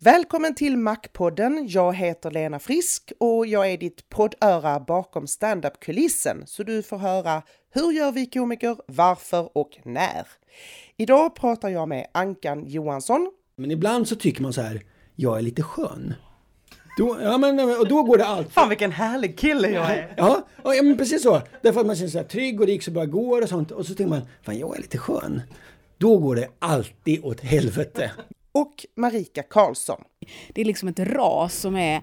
Välkommen till Mac-podden. Jag heter Lena Frisk och jag är ditt poddöra bakom standup-kulissen så du får höra hur gör vi komiker, varför och när. Idag pratar jag med Ankan Johansson. Men ibland så tycker man så här, jag är lite skön. Då, ja, men, och då går det allt. Fan vilken härlig kille jag är! Ja, ja men precis så. Därför att man känner sig trygg och det gick så bra går och sånt. Och så tänker man, fan jag är lite skön. Då går det alltid åt helvete. Och Marika Karlsson. Det är liksom ett ras som är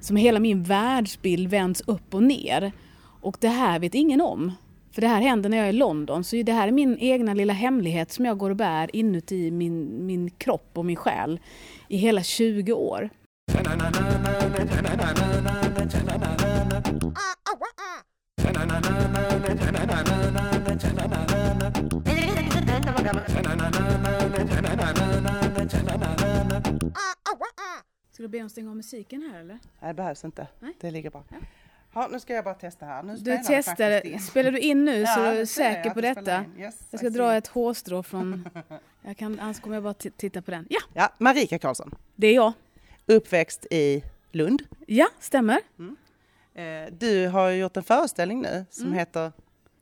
som hela min världsbild vänds upp och ner. Och det här vet ingen om. För det här händer när jag är i London, så det här är min egna lilla hemlighet som jag går och bär inuti min, min kropp och min själ i hela 20 år. Ska du be om stänga av musiken här eller? Nej, det behövs inte. Nej. Det ligger bra. Ja. Ja, nu ska jag bara testa här. Nu Du testar, spelar du in nu så Ja, du är jag säker på detta? Yes, Jag ska see. dra ett hårstrå från... Jag kan, annars kommer jag bara titta på den. Ja, Ja, Marika Karlsson. det är jag. Uppväxt i Lund. Ja, stämmer. Eh, Du har gjort en föreställning nu som Mm. heter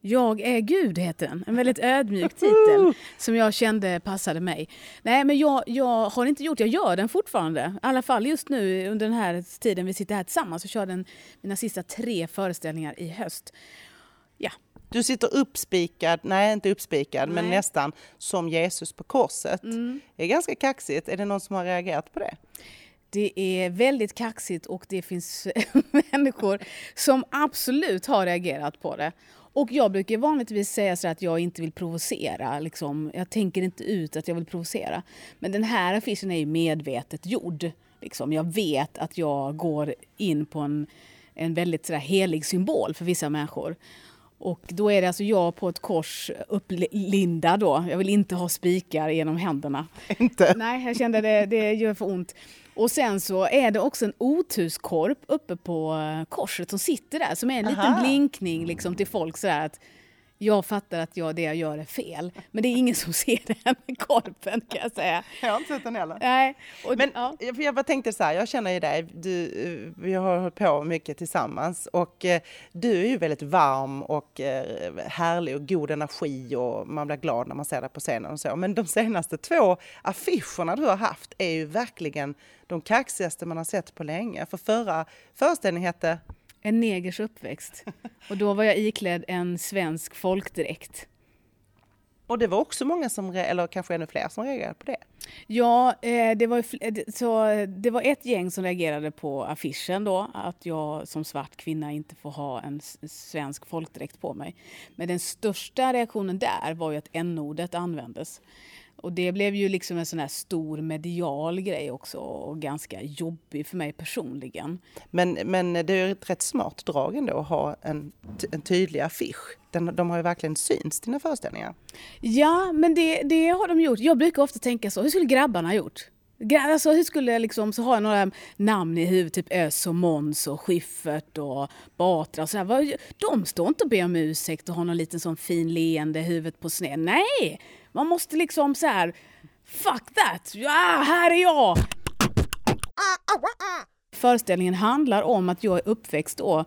Jag är Gud heter den. En väldigt ödmjuk titel som jag kände passade mig. Nej, men jag, jag har inte gjort, jag gör den fortfarande. I alla fall just nu under den här tiden vi sitter här tillsammans och kör den mina sista tre föreställningar i höst. Ja, Du sitter uppspikad, nej inte uppspikad, men Nej. nästan som Jesus på korset. Mm. Det är ganska kaxigt. Är det någon som har reagerat på det? Det är väldigt kaxigt och det finns människor som absolut har reagerat på det. Och jag brukar vanligtvis säga så att jag inte vill provocera. Liksom. Jag tänker inte ut att jag vill provocera. Men den här affischen är ju medvetet gjord. Liksom. Jag vet att jag går in på en, en väldigt sådär helig symbol för vissa människor. Och då är det alltså jag på ett kors upplindad då. Jag vill inte ha spikar genom händerna. Inte? Nej, jag kände det, det gör för ont. Och sen så är det också en otuskorp uppe på eh, korset som sitter där som är en liten Aha. blinkning liksom till folk sådär att jag fattar att jag, det jag gör är fel. Men det är ingen som ser den korpen kan jag säga. Jag har inte sett den heller. Nej. Och, Men ja. jag bara tänkte så här, jag känner ju dig, du, eh, vi har hållit på mycket tillsammans och eh, du är ju väldigt varm och eh, härlig och god energi och man blir glad när man ser dig på scenen och så. Men de senaste två affischerna du har haft är ju verkligen de kaxigaste man har sett på länge. För förra föreställningen hette En negers uppväxt. Och då var jag iklädd en svensk folkdräkt. och det var också många som, eller kanske ännu fler som reagerade på det. Ja, eh, det var, eh, så det var ett gäng som reagerade på affischen då, att jag som svart kvinna inte får ha en svensk folkdräkt på mig. Men den största reaktionen där var ju att n-ordet användes. Och det blev ju liksom en sån här stor medial grej också och ganska jobbig för mig personligen. Men, men det är ett rätt smart drag ändå att ha en, en tydlig affisch. Den, de har ju verkligen synts, dina föreställningar. Ja, men det, det har de gjort. Jag brukar ofta tänka så, hur skulle grabbarna ha gjort? Alltså, hur skulle jag liksom, så har jag några namn i huvudet, typ Ös och Måns och Schyffert och Batra och sådär. De står inte och ber om ursäkt och har någon liten sån fin leende huvudet på sned. Nej! Man måste liksom så här, fuck that! Ja, här är jag! Föreställningen handlar om att jag är uppväxt då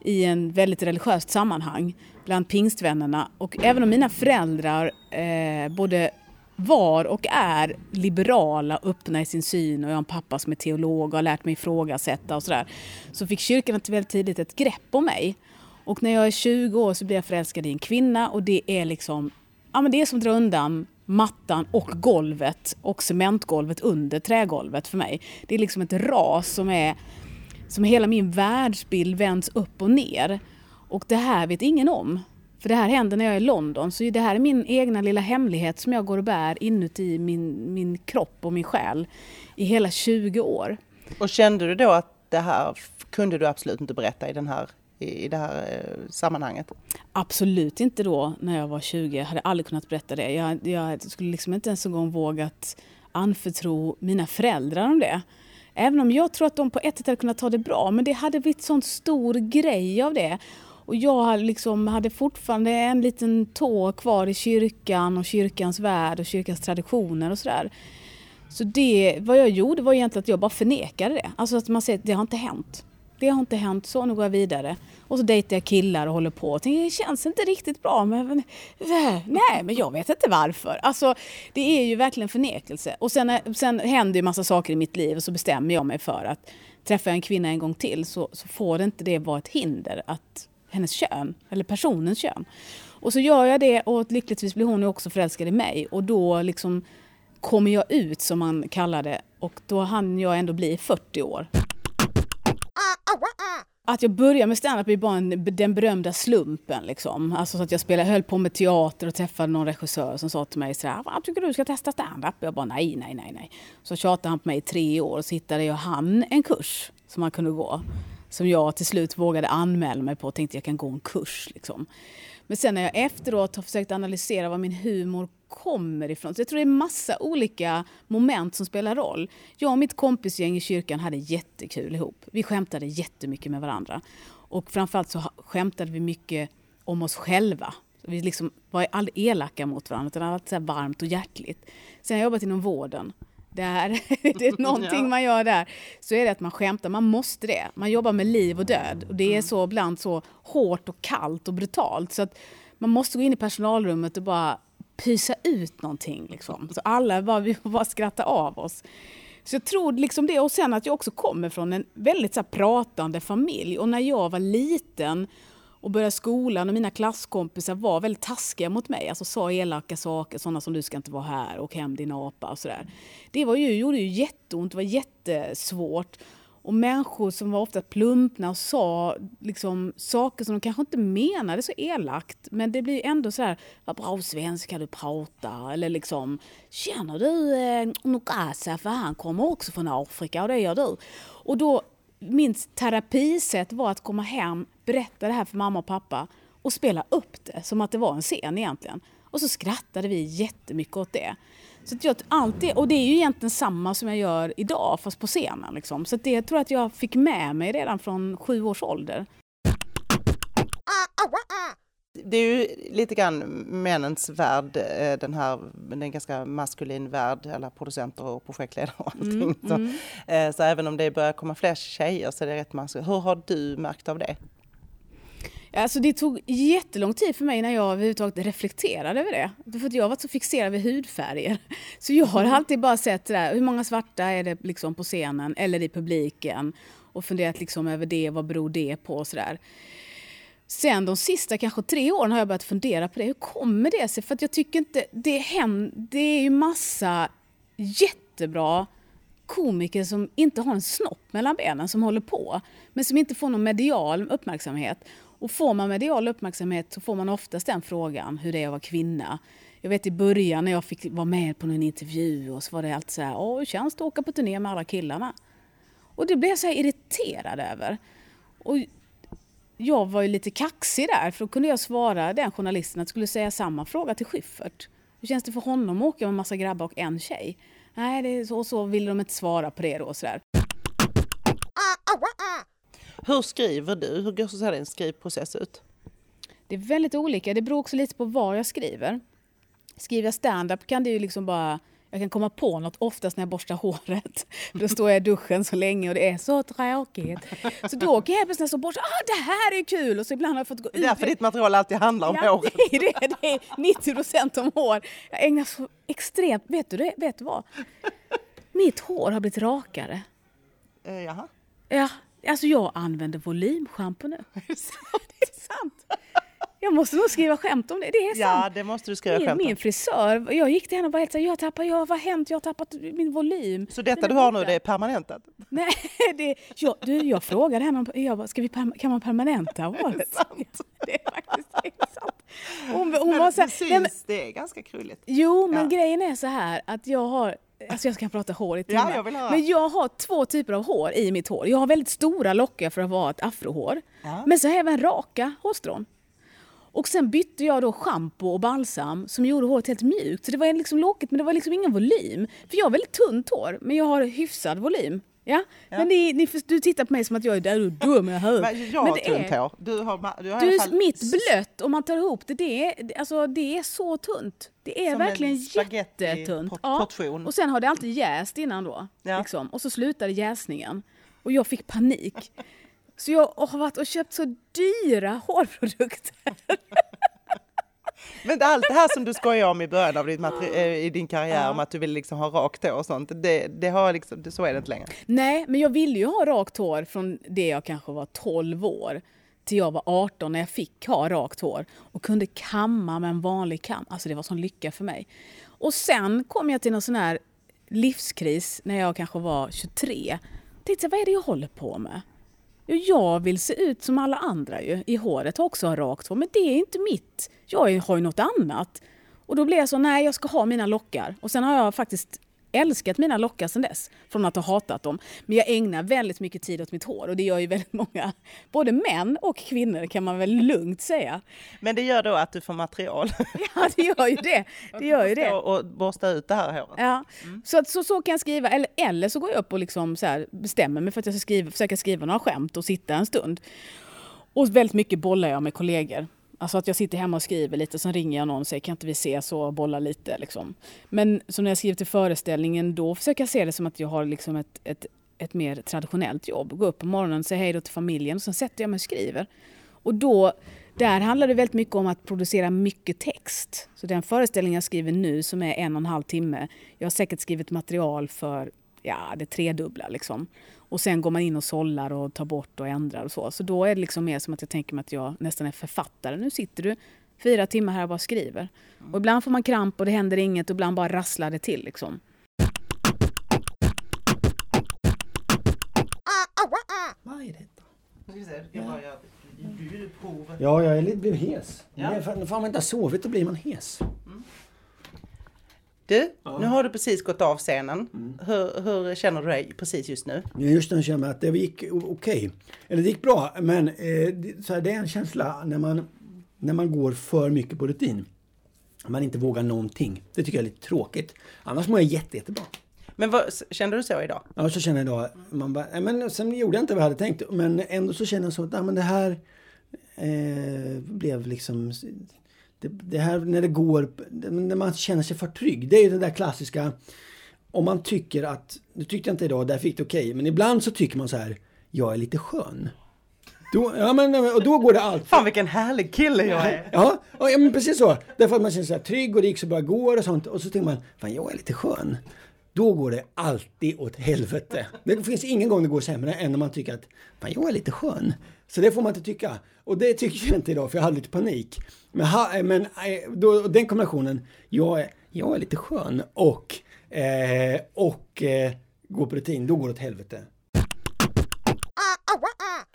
i en väldigt religiöst sammanhang bland pingstvännerna. Och även om mina föräldrar eh, både var och är liberala, öppna i sin syn och jag har en pappa som är teolog och har lärt mig ifrågasätta och sådär. Så fick kyrkan väldigt tidigt ett grepp om mig. Och när jag är 20 år så blir jag förälskad i en kvinna och det är liksom, ja men det är som att dra undan mattan och golvet och cementgolvet under trägolvet för mig. Det är liksom ett ras som är som hela min världsbild vänds upp och ner. Och det här vet ingen om. För det här händer när jag är i London. Så det här är min egna lilla hemlighet som jag går och bär inuti min, min kropp och min själ i hela 20 år. Och kände du då att det här kunde du absolut inte berätta i, den här, i i det här eh, sammanhanget? Absolut inte då när jag var 20. Jag hade aldrig kunnat berätta det. Jag, jag skulle liksom inte ens en gång vågat anförtro mina föräldrar om det. Även om jag tror att de på ett sätt hade kunnat ta det bra. Men det hade blivit sån stor grej av det. Och jag hade, liksom, hade fortfarande en liten tå kvar i kyrkan och kyrkans värld och kyrkans traditioner och sådär. Så det, vad jag gjorde var egentligen att jag bara förnekade det. Alltså att man säger att det har inte hänt. Det har inte hänt, så nu går jag vidare. Och så dejtar jag killar och håller på och tänker det känns inte riktigt bra. Men, nej, men jag vet inte varför. Alltså, det är ju verkligen förnekelse. Och sen, sen händer ju massa saker i mitt liv och så bestämmer jag mig för att träffar jag en kvinna en gång till så, så får det inte det vara ett hinder att hennes kön, eller personens kön. Och så gör jag det och lyckligtvis blir hon också förälskad i mig och då liksom kommer jag ut som man kallar det och då hann jag ändå bli 40 år. Att jag började med standup är bara en, den berömda slumpen. Liksom. Alltså så att jag spelade, höll på med teater och träffade någon regissör som sa till mig så här, ah, tycker du ska testa standup. Jag bara nej, nej, nej, nej. Så tjatade han på mig i tre år och så hittade jag han en kurs som han kunde gå. Som jag till slut vågade anmäla mig på och tänkte jag kan gå en kurs. Liksom. Men sen när jag efteråt har försökt analysera var min humor kommer ifrån. Så jag tror det är massa olika moment som spelar roll. Jag och mitt kompisgäng i kyrkan hade jättekul ihop. Vi skämtade jättemycket med varandra. Och framförallt så skämtade vi mycket om oss själva. Vi liksom var aldrig elaka mot varandra utan alltid så varmt och hjärtligt. Sen har jag jobbat inom vården där, det är någonting ja. man gör där, så är det att man skämtar. Man måste det. Man jobbar med liv och död. Och det är mm. så ibland så hårt och kallt och brutalt. Så att man måste gå in i personalrummet och bara pysa ut någonting. Liksom. Så alla bara, vi får bara skratta av oss. Så jag tror liksom det. Och sen att jag också kommer från en väldigt så pratande familj. Och när jag var liten och började skolan och mina klasskompisar var väldigt taskiga mot mig. Alltså sa elaka saker, sådana som du ska inte vara här, och hem din apa och sådär. Det var ju, gjorde ju jätteont, det var jättesvårt. Och människor som var ofta plumpna och sa liksom, saker som de kanske inte menade så elakt. Men det blir ändå så här, vad bra svenska du pratar. Eller liksom, känner du eh, Nogasa? För han kommer också från Afrika och det gör du. Och då, mitt terapisätt var att komma hem, berätta det här för mamma och pappa och spela upp det som att det var en scen egentligen. Och så skrattade vi jättemycket åt det. Så jag, alltid, och det är ju egentligen samma som jag gör idag fast på scenen. Liksom. Så det tror jag att jag fick med mig redan från sju års ålder. Det är ju lite grann männens värld, eh, den här, den ganska maskulin värld, alla producenter och projektledare och allting. Mm, så, mm. Eh, så även om det börjar komma fler tjejer så är det rätt maskulint. Hur har du märkt av det? Alltså det tog jättelång tid för mig när jag överhuvudtaget reflekterade över det. För att jag har varit så fixerad vid hudfärger. Så jag har mm. alltid bara sett där, hur många svarta är det liksom på scenen eller i publiken och funderat liksom över det, vad beror det på och sådär. Sen de sista kanske tre åren har jag börjat fundera på det. Hur kommer det sig? För att jag tycker inte, det, händer, det är ju massa jättebra komiker som inte har en snopp mellan benen som håller på, men som inte får någon medial uppmärksamhet. Och får man medial uppmärksamhet så får man oftast den frågan hur det är att vara kvinna. Jag vet i början när jag fick vara med på någon intervju och så var det alltid så här, åh hur känns det att åka på turné med alla killarna? Och det blev jag så här irriterad över. Och jag var ju lite kaxig där för då kunde jag svara den journalisten att jag skulle säga samma fråga till Schyffert. Hur känns det för honom att åka med en massa grabbar och en tjej? Nej, det är så, så ville de inte svara på det då. Sådär. Hur skriver du? Hur går så din skrivprocess ut? Det är väldigt olika. Det beror också lite på vad jag skriver. Skriver jag stand-up kan det ju liksom bara jag kan komma på något oftast när jag borstar håret. Då står jag i duschen så länge och det är så tråkigt. Så då kan jag plötsligt så borsta, ah, det här är kul! Och så ibland har jag fått gå ut. Det är därför ditt material alltid handlar om ja, håret. Det är, det, det är 90 procent om hår. Jag ägnar så extremt, vet du, vet du vad? Mitt hår har blivit rakare. Uh, jaha? Ja, Alltså jag använder volymschampo nu. det är sant. Jag måste nog skriva skämt om det. Det är sant. Ja, det måste du skriva min, skämt om. Min frisör, jag gick till henne och var helt såhär, jag tappar, jag, vad har hänt? Jag har tappat min volym. Så detta du har nu, det är permanentat? Nej, det, jag, du, jag frågade henne, jag bara, ska vi, kan man permanenta håret? Det är faktiskt det är sant. Hon, hon men var så här, det syns, det är ganska krulligt. Jo, men ja. grejen är så här att jag har Alltså jag ska prata hår i timmar. Ja, Men jag har två typer av hår i mitt hår. Jag har väldigt stora lockar för att vara ett afrohår. Ja. Men så har jag även raka hårstrån. Och sen bytte jag då schampo och balsam som gjorde håret helt mjukt. Så det var liksom lockigt men det var liksom ingen volym. För jag har väldigt tunt hår men jag har hyfsad volym. Ja, Ja. men ni, ni, du tittar på mig som att jag är där och dum i huvudet. Men jag Men det tunt är- hår. Du har, du har Du, fall mitt blött, om man tar ihop det, det är, alltså, det är så tunt. Det är Som en verkligen jättetunt. portion. Och sen har det alltid jäst innan då. Ja. Liksom. Och så slutade jäsningen. Och jag fick panik. Så jag har varit och köpt så dyra hårprodukter. Men allt det här som du skojar om i början av din, materi- eh, i din karriär om att du vill liksom ha rakt hår och sånt, det, det har liksom, det, så är det inte längre. Nej, men jag ville ju ha rakt hår från det jag kanske var 12 år till jag var 18 när jag fick ha rakt hår och kunde kamma med en vanlig kam. Alltså det var sån lycka för mig. Och sen kom jag till någon sån här livskris när jag kanske var 23. Tänkte jag, vad är det jag håller på med? Jag vill se ut som alla andra ju. I håret har också ha rakt hår, men det är inte mitt. Jag har ju något annat. Och då blir jag så, nej jag ska ha mina lockar. Och sen har jag faktiskt älskat mina lockar sedan dess, från att ha hatat dem. Men jag ägnar väldigt mycket tid åt mitt hår och det gör ju väldigt många, både män och kvinnor kan man väl lugnt säga. Men det gör då att du får material. Ja, det gör ju det. Det gör ju det. Och, borsta ut det här håret. Ja. Så, att, så, så kan jag skriva, eller, eller så går jag upp och liksom så här bestämmer mig för att jag ska skriva, försöka skriva några skämt och sitta en stund. Och väldigt mycket bollar jag med kollegor. Alltså att jag sitter hemma och skriver lite, sen ringer jag någon och säger kan inte vi ses och bolla lite. Liksom. Men som när jag skriver till föreställningen, då försöker jag se det som att jag har liksom ett, ett, ett mer traditionellt jobb. Gå upp på morgonen, säga hej då till familjen och sen sätter jag mig och skriver. Och då, där handlar det väldigt mycket om att producera mycket text. Så den föreställning jag skriver nu som är en och en halv timme, jag har säkert skrivit material för ja, det tredubbla liksom. Och sen går man in och sållar och tar bort och ändrar och så. Så då är det liksom mer som att jag tänker mig att jag nästan är författare. Nu sitter du fyra timmar här och bara skriver. Och ibland får man kramp och det händer inget och ibland bara rasslar det till liksom. Vad är detta? prov. Ja, jag är lite blivit hes. Ja. Om man inte har sovit då blir man hes. Du, nu har du precis gått av scenen. Hur, hur känner du dig precis just nu? Just nu känner jag att det gick okej. Eller det gick bra, men eh, så här, det är en känsla när man, när man går för mycket på rutin. Man inte vågar någonting. Det tycker jag är lite tråkigt. Annars mår jag jätte, jättebra. Men vad, kände du så idag? Ja, så känner jag då, man bara, nej, men sen gjorde jag inte vad jag hade tänkt. Men ändå så känner jag så att, ja, men det här eh, blev liksom, det, det här när det går, när man känner sig för trygg. Det är ju det där klassiska, om man tycker att, nu tyckte jag inte idag, där fick det okej. Men ibland så tycker man så här, jag är lite skön. Då, ja, men, och då går det allt. Fan vilken härlig kille jag är! Ja, ja ja, men precis så. Därför att man känner sig trygg och det gick så bra går och sånt. Och så tänker man, fan jag är lite skön. Då går det alltid åt helvete. Det finns ingen gång det går sämre än när man tycker att, fan jag är lite skön. Så det får man inte tycka. Och det tycker jag inte idag för jag hade lite panik. Men, ha, men eh, då, den kombinationen, jag är, jag är lite skön och, eh, och eh, går på rutin, då går det åt helvete.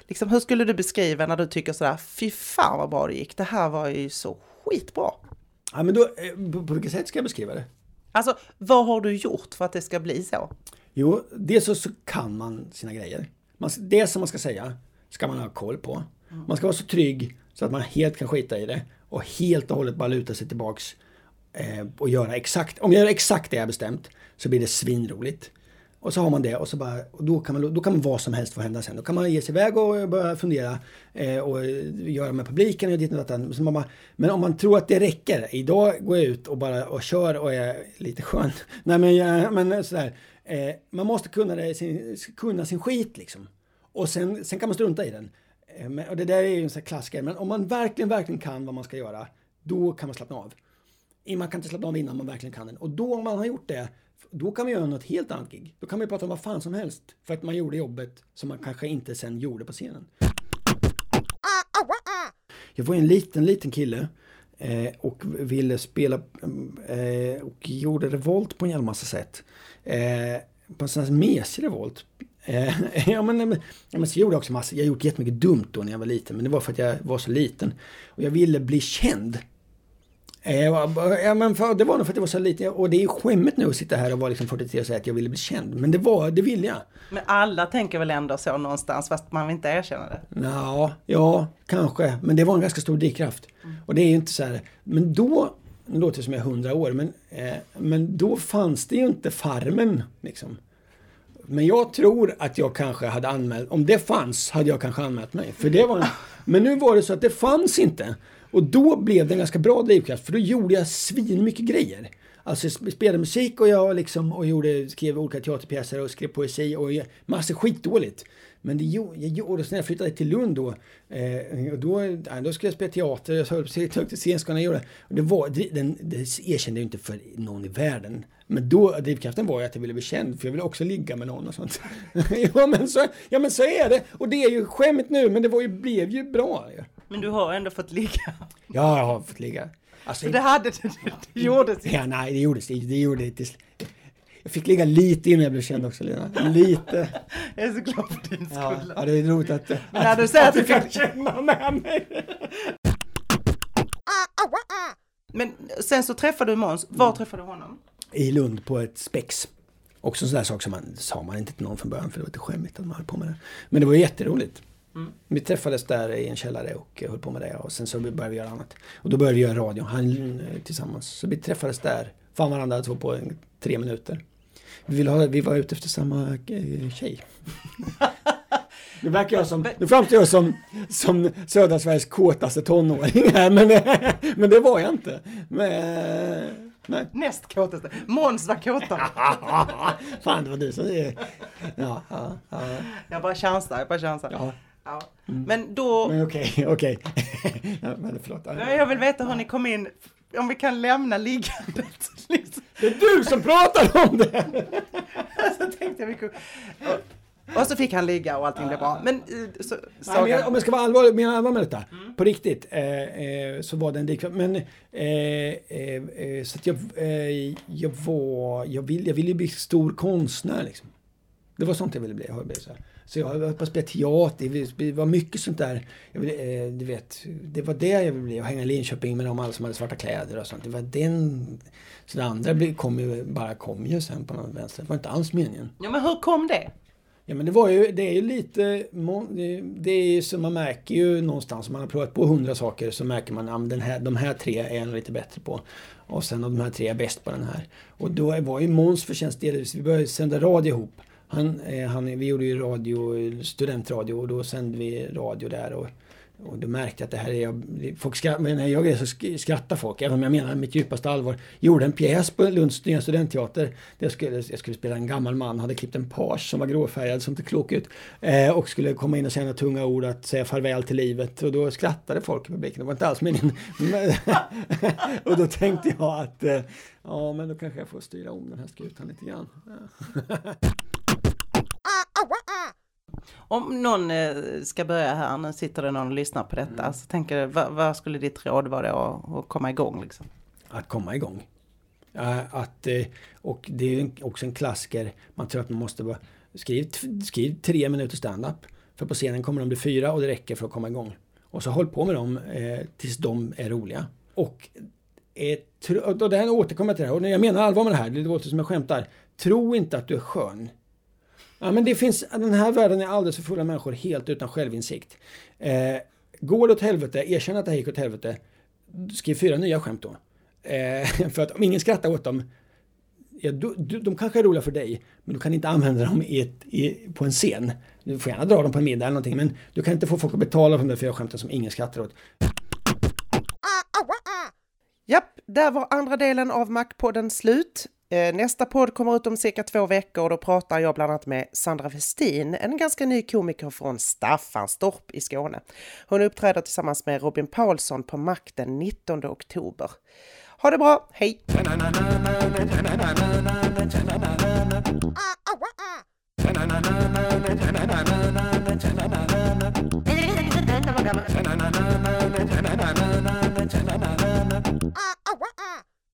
Liksom, hur skulle du beskriva när du tycker sådär, fy fan vad bra det gick, det här var ju så skitbra. Ja, men då, eh, på, på vilket sätt ska jag beskriva det? Alltså, vad har du gjort för att det ska bli så? Jo, dels så, så kan man sina grejer. Man, det som man ska säga ska man ha koll på. Man ska vara så trygg så att man helt kan skita i det och helt och hållet bara luta sig tillbaks eh, och göra exakt, om jag gör exakt det jag bestämt så blir det svinroligt. Och så har man det och så bara, och då kan man, då kan man vad som helst få hända sen. Då kan man ge sig iväg och börja fundera eh, och göra med publiken och dit och dattan. Så man bara, Men om man tror att det räcker, idag går jag ut och bara och kör och är lite skön. Nej men, jag, men sådär, eh, man måste kunna, det, sin, kunna sin skit liksom. Och sen, sen kan man strunta i den. Eh, men, och det där är ju en sån här klassiker, men om man verkligen, verkligen kan vad man ska göra, då kan man slappna av. Man kan inte slappna av innan man verkligen kan den. Och då om man har gjort det, då kan man göra något helt annat gig. Då kan man ju prata om vad fan som helst. För att man gjorde jobbet som man kanske inte sen gjorde på scenen. Jag var en liten, liten kille eh, och ville spela eh, och gjorde revolt på en jävla massa sätt. Eh, på en sån här mesig revolt. Eh, ja, men, ja, men så gjorde jag också massa, jag gjort jättemycket dumt då när jag var liten, men det var för att jag var så liten. Och jag ville bli känd. Eh, ja, men för, det var nog för att jag var så liten. Och det är ju skämmigt nu att sitta här och vara liksom 43 och säga att jag ville bli känd. Men det var, det ville jag. Men alla tänker väl ändå så någonstans, fast man vill inte erkänna det. Ja, ja, kanske. Men det var en ganska stor drivkraft. Och det är ju inte så här. Men då, nu låter det som jag är 100 år, men, eh, men då fanns det ju inte Farmen liksom. Men jag tror att jag kanske hade anmält, om det fanns hade jag kanske anmält mig. För det var en, men nu var det så att det fanns inte. Och då blev det en ganska bra drivkraft för då gjorde jag svin mycket grejer. Alltså spelade musik och jag liksom och gjorde, skrev olika teaterpjäser och skrev poesi och massor skitdåligt. Men det gjorde jag gjorde, när jag flyttade till Lund då, eh, då, då skulle jag spela teater, jag höll på scenskolan jag gjorde. Och det, var, den, det erkände jag inte för någon i världen. Men då, drivkraften var ju att jag ville bli känd, för jag ville också ligga med någon och sånt. ja, men så, ja men så är det! Och det är ju skämt nu, men det var ju, blev ju bra. Men du har ändå fått ligga? Ja, jag har fått ligga. Alltså, det hade det, det gjordes Ja, nej, det gjordes det, det gjorde det. Jag fick ligga lite innan jag blev känd också Lena. Lite. Jag är så glad för din skull. Ja, det är roligt att, Men när du säger att du fick känna med mig. Men sen så träffade du Måns. Var träffade du honom? I Lund på ett spex. Också en sån där sak som man sa man inte till någon från början för det var lite skämmigt att man höll på med det. Men det var jätteroligt. Mm. Vi träffades där i en källare och höll på med det och sen så började vi göra annat. Och då började vi göra radio, han tillsammans. Så vi träffades där, fann varandra två på tre minuter. Vi, ville ha, vi var ute efter samma eh, tjej. Nu verkar jag som, nu framstår jag som, som södra Sveriges kåtaste tonåring här, men, men det var jag inte. Men, nej. Näst kåtaste. Måns var kåtare. Fan, det var du som... Ja, ja, ja. Jag bara chansar, jag bara chansar. Ja. Ja. Mm. Men då... Men okej, okej. men förlåt. Jag vill veta hur ni kom in, om vi kan lämna liggandet. Liksom. Det är du som pratar om det! så tänkte jag vi kunde... Och så fick han ligga och allting blev bra. Men, eh, så, Nej, men om jag ska vara allvarlig, mena allvar med detta, mm. på riktigt, eh, eh, så var det en dikt. Men, eh, eh, eh, så att jag, jag var, jag ville jag vill bli stor konstnär liksom. Det var sånt jag ville bli. Jag blev så, här. så jag höll på att spela teater, det var mycket sånt där. Ville, du vet, det var det jag ville bli. Och hänga i Linköping med de alla som hade svarta kläder och sånt. Det var den... Så det andra kom ju, bara kom ju sen på något vänster. Det var inte alls meningen. Ja men hur kom det? Ja men det var ju, det är ju lite, det är ju så man märker ju någonstans, om man har provat på hundra saker så märker man att den här, de här tre är jag lite bättre på. Och sen de här tre är bäst på den här. Och då var ju Måns förtjänst delvis, vi började sända radio ihop. Han, eh, han, vi gjorde ju radio, studentradio och då sände vi radio där. Och och då märkte jag att det här är... Folk skrattar, när jag är så skrattar folk, även om jag menar mitt djupaste allvar. Jag gjorde en pjäs på Lunds nya studentteater. Där jag, skulle, jag skulle spela en gammal man, hade klippt en page som var gråfärgad, som inte klok ut. Eh, och skulle komma in och säga några tunga ord, att säga farväl till livet. Och då skrattade folk i publiken, det var inte alls meningen. och då tänkte jag att, eh, ja men då kanske jag får styra om den här skutan lite grann. Om någon eh, ska börja här, nu sitter det någon och lyssnar på detta, mm. så tänker du, vad, vad, skulle ditt råd vara då att komma igång? Liksom? Att komma igång. Att, eh, och det är också en klassiker, man tror att man måste vara, skriv, skriv tre minuter standup. För på scenen kommer de bli fyra och det räcker för att komma igång. Och så håll på med dem eh, tills de är roliga. Och, och det här återkommer till det här, och jag menar allvar med det här, det låter som jag skämtar. Tro inte att du är skön. Ja, men det finns, den här världen är alldeles för full av människor helt utan självinsikt. Eh, går det åt helvete, erkänn att det här gick åt helvete. Skriv fyra nya skämt då. Eh, för att om ingen skrattar åt dem, ja, du, du, de kanske är roliga för dig, men du kan inte använda dem i ett, i, på en scen. Du får gärna dra dem på en middag eller någonting, men du kan inte få folk att betala för de där fyra skämten som ingen skrattar åt. Japp, där var andra delen av Mac-podden slut. Eh, nästa podd kommer ut om cirka två veckor och då pratar jag bland annat med Sandra Westin, en ganska ny komiker från Staffanstorp i Skåne. Hon uppträder tillsammans med Robin Paulsson på Mac den 19 oktober. Ha det bra, hej! Ah, ah, ah,